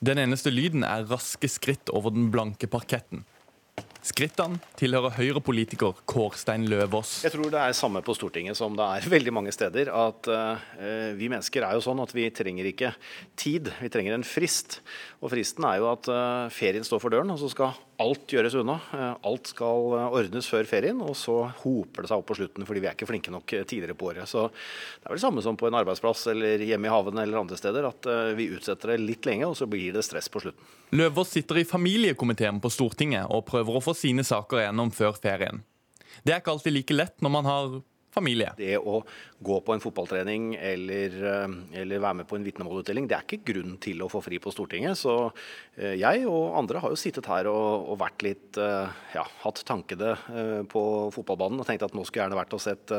Den eneste lyden er raske skritt over den blanke parketten. Skrittene tilhører Høyre-politiker Kårstein Løvaas. Jeg tror det er samme på Stortinget som det er [LAUGHS] veldig mange steder. At uh, vi mennesker er jo sånn at vi trenger ikke tid, vi trenger en frist. Og fristen er jo at uh, ferien står for døren, og så skal alt gjøres unna. Eh, alt skal eh, ordnes før ferien, og så hoper det seg opp på slutten fordi vi er ikke flinke nok eh, tidligere på året. Så det er vel det samme som på en arbeidsplass eller hjemme i haven eller andre steder, at vi utsetter det litt lenge, og så blir det stress på slutten. Løvaas sitter i familiekomiteen på Stortinget og prøver å få sine saker gjennom før ferien. Det er ikke alltid like lett når man har familie. Det å gå på en fotballtrening eller, eh, eller være med på en vitnemålutdeling, det er ikke grunn til å få fri på Stortinget. Så eh, jeg og andre har jo sittet her og, og vært litt eh, ja, hatt tankede på fotballbanen og tenkt at nå skulle jeg gjerne vært og sett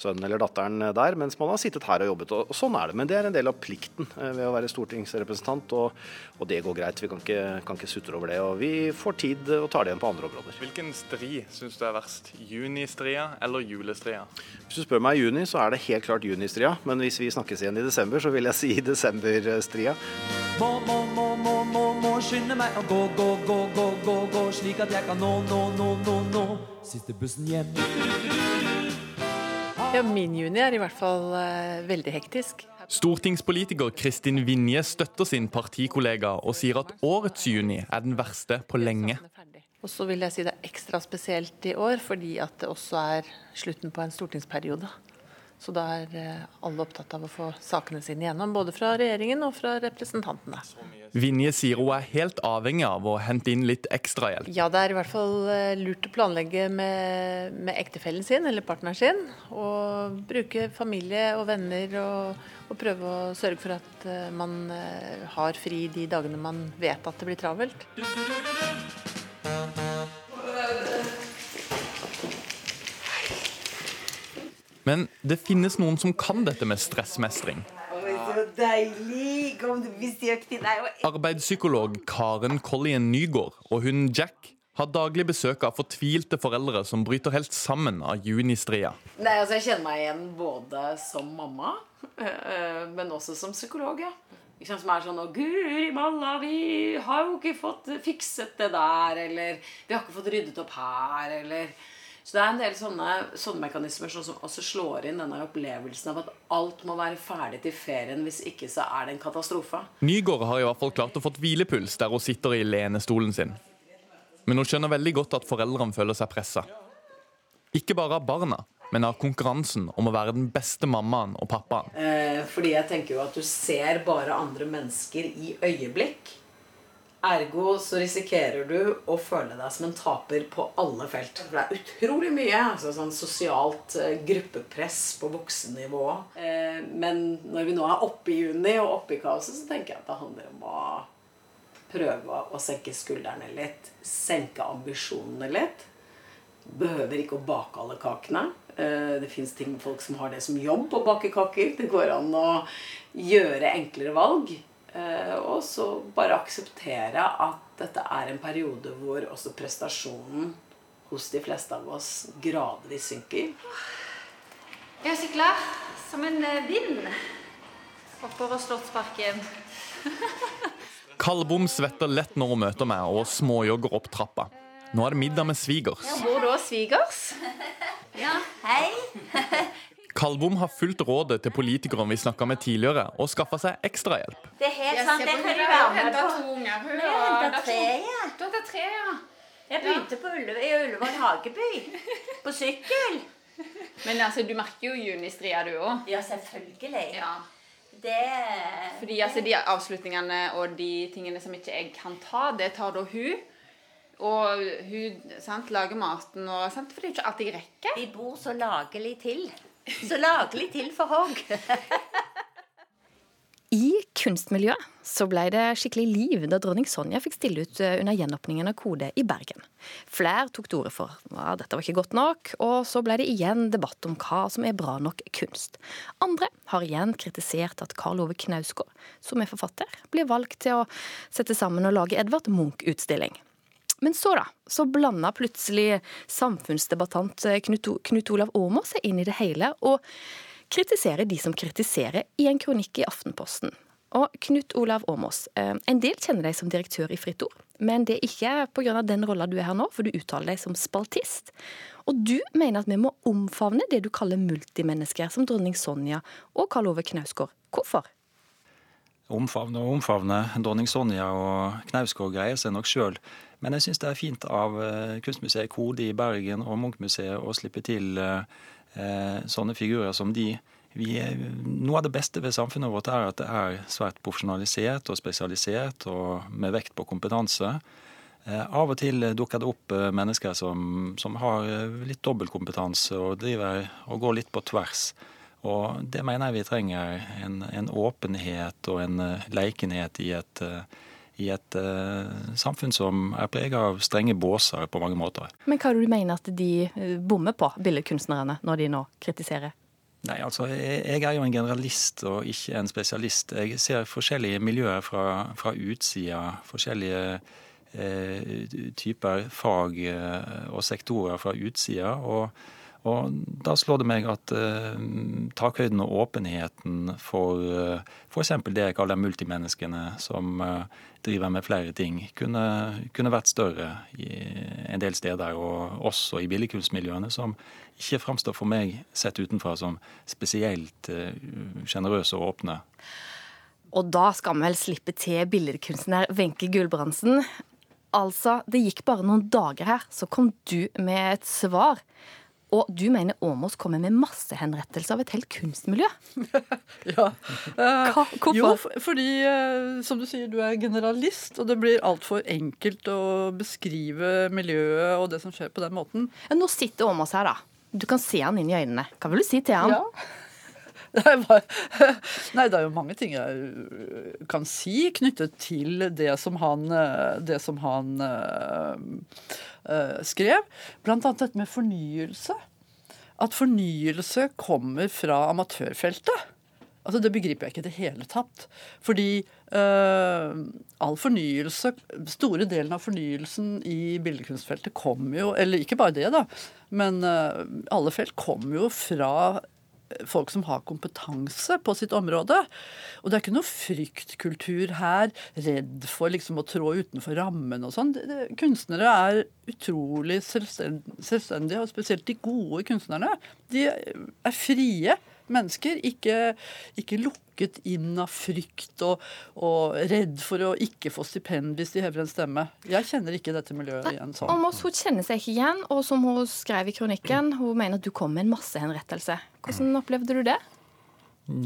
sønnen eller datteren der, mens man har sittet her og jobbet. Og, sånn er det. Men det er en del av plikten ved å være stortingsrepresentant, og, og det går greit. Vi kan ikke, kan ikke sutre over det. Og vi får tid og tar det igjen på andre områder. Hvilken stri syns du er verst? Junistria eller julestria? Hvis du spør meg i juni, så er det helt klart junistria. Men hvis vi snakkes igjen i desember, så vil jeg si desemberstria. Må, må, må, må, må, må skynde meg å gå, gå, gå, gå, gå, gå, slik at jeg kan nå, nå, nå, nå, nå siste bussen hjem. Ja, min juni er i hvert fall eh, veldig hektisk. Stortingspolitiker Kristin Vinje støtter sin partikollega og sier at årets juni er den verste på lenge. Og så vil jeg si det er ekstra spesielt i år, fordi at det også er slutten på en stortingsperiode. Så da er eh, alle opptatt av å få sakene sine igjennom, både fra regjeringen og fra representantene. Vinje sier hun er helt avhengig av å hente inn litt ekstrahjelp. Ja, det er i hvert fall eh, lurt å planlegge med, med ektefellen sin eller partneren sin. Og bruke familie og venner og, og prøve å sørge for at eh, man har fri de dagene man vet at det blir travelt. Men det finnes noen som kan dette med stressmestring. Deilig! Kom du besøk til deg og Arbeidspsykolog Karen Collien Nygaard og hunden Jack har daglig besøk av fortvilte foreldre som bryter helt sammen av junistria. Nei, altså Jeg kjenner meg igjen både som mamma, øh, men også som psykolog. ja. Sant, Som er sånn 'Å, guri malla, vi har jo ikke fått fikset det der', eller 'Vi har ikke fått ryddet opp her', eller Så det er en del sånne, sånne mekanismer som også slår inn denne opplevelsen av at alt må være ferdig til ferien, hvis ikke så er det en katastrofe. Nygaard har i hvert fall klart å få hvilepuls der hun sitter i lenestolen sin. Men hun skjønner veldig godt at foreldrene føler seg pressa. Ikke bare av barna, men av konkurransen om å være den beste mammaen og pappaen. Eh, fordi jeg tenker jo at du ser bare andre mennesker i øyeblikk. Ergo så risikerer du å føle deg som en taper på alle felt. For det er utrolig mye altså sånn sosialt eh, gruppepress på voksennivå. Eh, men når vi nå er oppe i juni og oppe i kaoset, så tenker jeg at det handler om å prøve å senke skuldrene litt. Senke ambisjonene litt. Behøver ikke å bake alle kakene. Eh, Det fins folk som har det som jobb å bake kaker. Det går an å gjøre enklere valg. Eh, Og så bare akseptere at dette er en periode hvor også prestasjonen hos de fleste av oss gradvis synker. Jeg sykler som en eh, vind oppover Slottsparken. [LAUGHS] Kalbom svetter lett når hun møter meg og småjogger opp trappa. Nå er det middag med svigers. Ja, bor du hos svigers. Ja, hei. Kalbom har fulgt rådet til politikerne vi snakka med tidligere, og skaffa seg ekstrahjelp. Det er helt sant, det kan du være med på. Jeg har henta tre, ja. Du har tre, ja. Jeg begynte på Ulle, i Ullevål Hageby. På sykkel. Men altså, du merker jo junistria, du òg. Ja, selvfølgelig. Ja. Det Fordi altså, de avslutningene og de tingene som ikke jeg kan ta, det tar da hun. Og hun sant, lager maten og sant, For det er jo ikke alt jeg rekker. Vi bor så lagelig til. Så lagelig til for hogg. [LAUGHS] I kunstmiljøet så ble det skikkelig liv da dronning Sonja fikk stille ut eh, under gjenåpningen av Kode i Bergen. Flere tok til orde for ja, dette var ikke godt nok, og så ble det igjen debatt om hva som er bra nok kunst. Andre har igjen kritisert at Karl Ove Knausgård, som er forfatter, blir valgt til å sette sammen og lage Edvard Munch-utstilling. Men så da, så blanda plutselig samfunnsdebattant Knut, Knut Olav Åmås seg inn i det hele, og kritiserer de som kritiserer, i en kronikk i Aftenposten. Og Knut Olav Åmås, eh, en del kjenner deg som direktør i Fritt Ord, men det er ikke pga. den rolla du er her nå, for du uttaler deg som spaltist. Og du mener at vi må omfavne det du kaller multimennesker, som dronning Sonja og Karl Ove Knausgård. Hvorfor? Omfavne og omfavne. Dronning Sonja og Knausgård greier seg nok sjøl. Men jeg syns det er fint av eh, Kunstmuseet Kode i Bergen og Munchmuseet å slippe til eh, eh, sånne figurer som de. Vi, noe av det beste ved samfunnet vårt er at det er svært profesjonalisert og spesialisert, og med vekt på kompetanse. Av og til dukker det opp mennesker som, som har litt dobbeltkompetanse og driver og går litt på tvers. Og det mener jeg vi trenger. En, en åpenhet og en lekenhet i et, eh, i et uh, samfunn som er preget av strenge båser på mange måter. Men hva er det du mener at de eh, bommer på, billedkunstnerne, når de nå kritiserer? Nei, altså, jeg, jeg er jo en generalist og ikke en spesialist. Jeg ser forskjellige miljøer fra, fra utsida. Forskjellige eh, typer fag eh, og sektorer fra utsida. Og, og da slår det meg at eh, takhøyden og åpenheten for eh, f.eks. det jeg kaller multimenneskene, som eh, driver med flere ting, kunne, kunne vært større i en del steder, og også i billedkunstmiljøene, som ikke framstår for meg sett utenfra som spesielt eh, sjenerøse og åpne. Og da skal vi vel slippe til billedkunstner Wenche Gulbrandsen. Altså, det gikk bare noen dager her, så kom du med et svar. Og du mener Åmås kommer med massehenrettelse av et helt kunstmiljø? [LAUGHS] Ja. Eh, hvorfor? Jo, fordi, eh, som du sier, du er generalist, og det blir altfor enkelt å beskrive miljøet og det som skjer på den måten. Ja, nå sitter Åmås her, da. Du kan se han inn i øynene. Hva vil du si til han? Ja. [LAUGHS] Nei, bare, [LAUGHS] Nei, det er jo mange ting jeg øh, kan si knyttet til det som han, øh, det som han øh, øh, skrev. Blant annet dette med fornyelse. At fornyelse kommer fra amatørfeltet. Altså, Det begriper jeg ikke i det hele tatt. Fordi øh, all fornyelse, store delen av fornyelsen i billedkunstfeltet kommer jo Eller ikke bare det, da, men øh, alle felt kommer jo fra folk som har kompetanse på sitt område. Og det er ikke noe fryktkultur her, redd for liksom å trå utenfor rammen og sånn. Kunstnere er utrolig selvstendige, og spesielt de gode kunstnerne. De er frie mennesker, ikke, ikke lukket inn av frykt og, og redd for å ikke få stipend hvis de hever en stemme. Jeg kjenner ikke dette miljøet igjen sånn. Åmås hun kjenner seg ikke igjen, og som hun skrev i kronikken, [CLEARS THROAT] hun mener at du kom med en massehenrettelse. Hvordan opplevde du det?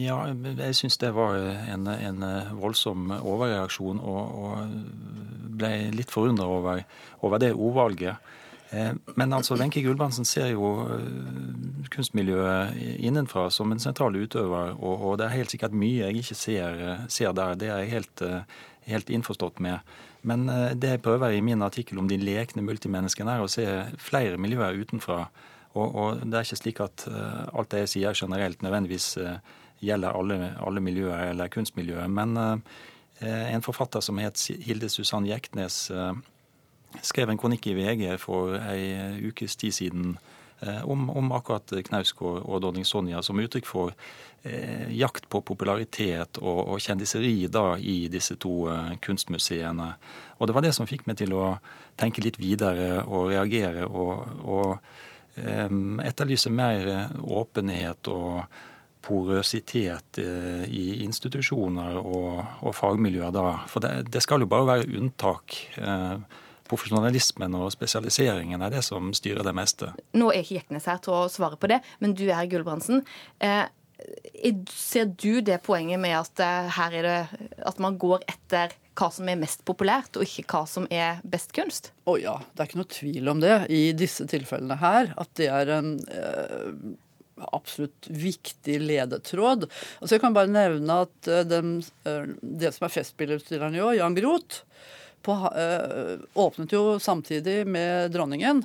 Ja, jeg syns det var en, en voldsom overreaksjon, og, og ble litt forundra over, over det ordvalget. Eh, Men altså, Wenche Gulbrandsen ser jo eh, kunstmiljøet innenfra som en sentral utøver, og, og det er helt sikkert mye jeg ikke ser, ser der. Det er jeg helt, eh, helt innforstått med. Men eh, det jeg prøver i min artikkel om de lekne multimenneskene, er å se flere miljøer utenfra. Og, og det er ikke slik at eh, alt det jeg sier generelt nødvendigvis eh, gjelder alle, alle miljøer eller kunstmiljøer. Men eh, en forfatter som het Hilde Susann Jektnes, eh, skrev en kronikk i VG for ei ukes tid siden eh, om, om akkurat Knausgård og dronning Sonja som uttrykk for eh, jakt på popularitet og, og kjendiseri da i disse to eh, kunstmuseene. Og det var det som fikk meg til å tenke litt videre og reagere og, og eh, etterlyse mer åpenhet og porøsitet eh, i institusjoner og, og fagmiljøer da. For det, det skal jo bare være unntak. Eh, Profesjonalismen og spesialiseringen er det som styrer det meste. Nå er ikke Jeknes her til å svare på det, men du er Gulbrandsen. Eh, ser du det poenget med at eh, her er det at man går etter hva som er mest populært, og ikke hva som er best kunst? Å ja, det er ikke noe tvil om det i disse tilfellene her. At det er en eh, absolutt viktig ledetråd. Altså Jeg kan bare nevne at eh, den, det som er festbilledutstilleren i år, Jan Groth, på, eh, åpnet jo samtidig med dronningen.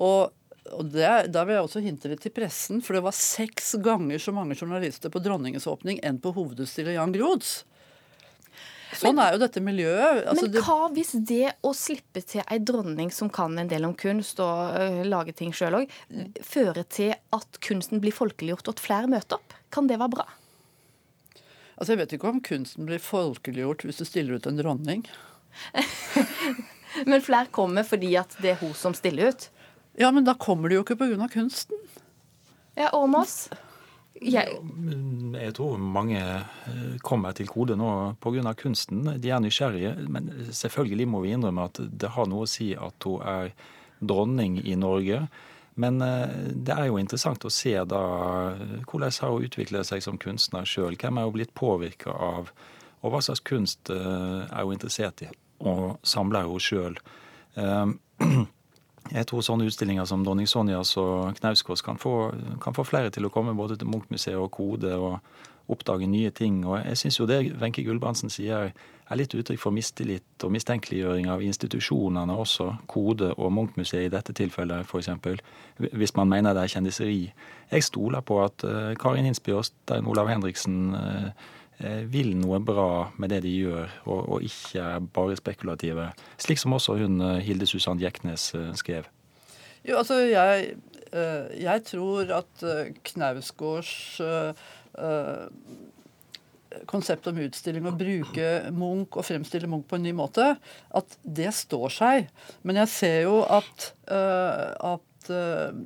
Og, og det, der vil jeg også hinte litt til pressen, for det var seks ganger så mange journalister på dronningens åpning enn på hovedutstillet Jan Groths. Sånn er jo dette miljøet. Altså, Men hva hvis det å slippe til ei dronning som kan en del om kunst og uh, lage ting sjøl òg, fører til at kunsten blir folkeliggjort og at flere møter opp? Kan det være bra? Altså, Jeg vet ikke om kunsten blir folkeliggjort hvis du stiller ut en dronning. [LAUGHS] Men flere kommer fordi at det er hun som stiller ut? Ja, men da kommer de jo ikke pga. kunsten. Ja, Åmås? Jeg, Jeg tror mange eh, kommer til kode nå pga. kunsten. De er nysgjerrige. Men selvfølgelig må vi innrømme at det har noe å si at hun er dronning i Norge. Men eh, det er jo interessant å se da eh, hvordan har hun utviklet seg som kunstner sjøl. Hvem er hun blitt påvirka av, og hva slags kunst eh, er hun interessert i? Og samler hun sjøl? [CLEARS THROAT] Jeg tror sånne utstillinger som Dronning Sonjas og Knausgårds kan, kan få flere til å komme både til Munch-museet og Kode og oppdage nye ting. Og jeg syns jo det Wenche Gulbrandsen sier er litt uttrykk for mistillit og mistenkeliggjøring av institusjonene også, Kode og Munch-museet i dette tilfellet f.eks., hvis man mener det er kjendiseri. Jeg stoler på at eh, Karin Hinsby og Stein Olav Henriksen eh, eh, vil noe bra med det de gjør, og, og ikke er bare spekulative. Slik som også hun eh, Hilde Susann Jeknes eh, skrev. Jo, altså, jeg, eh, jeg tror at eh, Knausgårds eh, eh, konsept om utstilling og bruke Munch og fremstille Munch på en ny måte, at det står seg. Men jeg ser jo at, eh, at eh,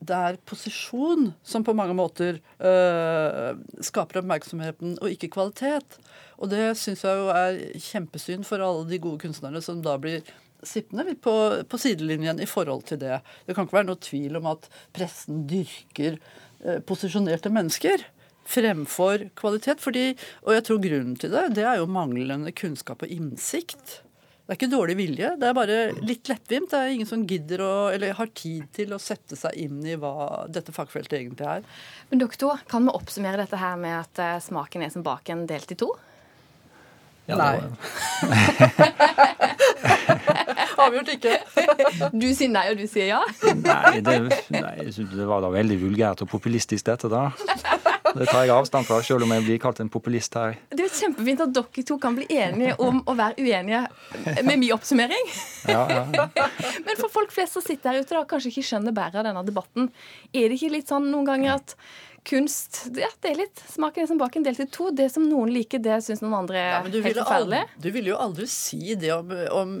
det er posisjon som på mange måter øh, skaper oppmerksomheten, og ikke kvalitet. Og det syns jeg jo er kjempesynd for alle de gode kunstnerne som da blir sittende på, på sidelinjen i forhold til det. Det kan ikke være noe tvil om at pressen dyrker øh, posisjonerte mennesker fremfor kvalitet. Fordi, og jeg tror grunnen til det, det er jo manglende kunnskap og innsikt. Det er ikke dårlig vilje, det er bare litt lettvint. Det er ingen som gidder å, eller har tid til å sette seg inn i hva dette fagfeltet egentlig er. Men doktor, kan vi oppsummere dette her med at eh, smaken er som baken delt i to? Nei. [LAUGHS] Avgjort ikke. Du sier nei, og du sier ja? Nei, det, nei, jeg det var da veldig vulgært og populistisk, dette, da. Det tar jeg avstand fra, selv om jeg blir kalt en populist her. Det er jo kjempefint at dere to kan bli enige om å være uenige med min oppsummering. Ja, ja. Men for folk flest som sitter her ute og kanskje ikke skjønner bæret av denne debatten, er det ikke litt sånn noen ganger at kunst ja, det er litt smaken er som baken delt i to. Det som noen liker, det syns noen andre er ja, helt forferdelig. aldri, du ville jo aldri si det om, om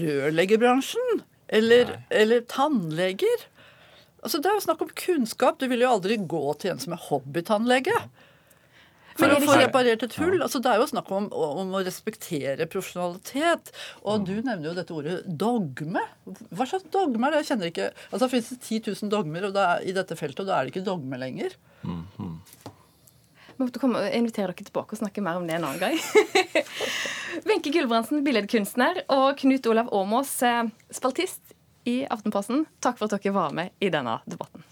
rørleggerbransjen. Eller, eller tannleger. Altså, det er jo snakk om kunnskap. Du vil jo aldri gå til en som er hobbytannlege. For å få reparert et hull. Altså, det er jo snakk om, om å respektere profesjonalitet. Og du nevner jo dette ordet dogme. Hva slags dogme er det? Jeg kjenner ikke Altså, Det finnes 10 000 dogmer og det er, i dette feltet, og da er det ikke dogme lenger. Vi måtte komme og invitere dere tilbake og snakke mer om det en annen gang. [LAUGHS] Wenche Gulbrandsen, billedkunstner, og Knut Olav Åmås, eh, spaltist i Aftenposten. Takk for at dere var med i denne debatten.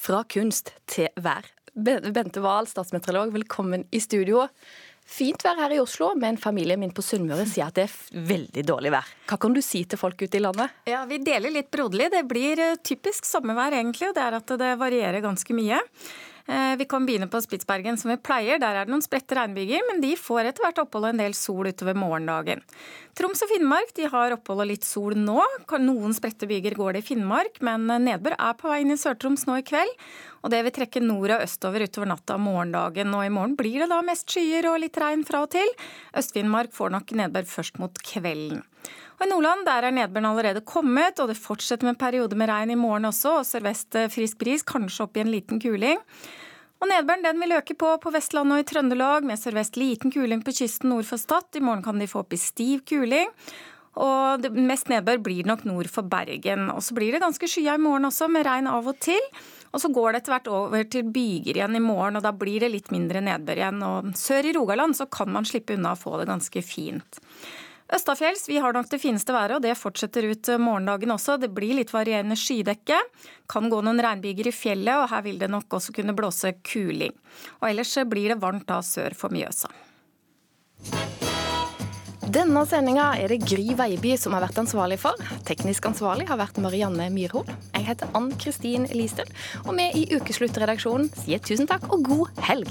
Fra kunst til vær. Bente Wahl, statsmeteorolog, velkommen i studio. Fint vær her i Oslo, men familien min på Sunnmøre sier at det er veldig dårlig vær. Hva kan du si til folk ute i landet? Ja, Vi deler litt broderlig. Det blir eh, typisk sommervær, egentlig. og Det er at det varierer ganske mye. Eh, Vi kan begynne på Spitsbergen som vi pleier. Der er det noen spredte regnbyger, men de får etter hvert opphold og en del sol utover morgendagen. Troms og Finnmark de har opphold og litt sol nå. Noen spredte byger går det i Finnmark, men eh, nedbør er på vei inn i Sør-Troms nå i kveld. Og det vil trekke nord og østover utover natta og morgendagen. Og i morgen blir det da mest skyer og litt regn fra og til. Øst-Finnmark får nok nedbør først mot kvelden. Og I Nordland der er nedbøren allerede kommet, og det fortsetter med perioder med regn i morgen også. og Sørvest eh, frisk bris, kanskje opp i en liten kuling. Og Nedbøren den vil øke på på Vestlandet og i Trøndelag, med sørvest liten kuling på kysten nord for Stad. I morgen kan de få opp i stiv kuling. Og mest nedbør blir nok nord for Bergen. Og så blir det ganske skya i morgen også, med regn av og til. Og så går det etter hvert over til byger igjen i morgen, og da blir det litt mindre nedbør igjen. Og sør i Rogaland så kan man slippe unna å få det ganske fint. Østafjells vi har nok det fineste været, og det fortsetter ut eh, morgendagen også. Det blir litt varierende skydekke. Kan gå noen regnbyger i fjellet, og her vil det nok også kunne blåse kuling. Og ellers blir det varmt da sør for Mjøsa. Denne sendinga er det Gry Veiby som har vært ansvarlig for. Teknisk ansvarlig har vært Marianne Myrhol. Jeg heter Ann Kristin Listøl, og vi i Ukesluttredaksjonen sier tusen takk og god helg.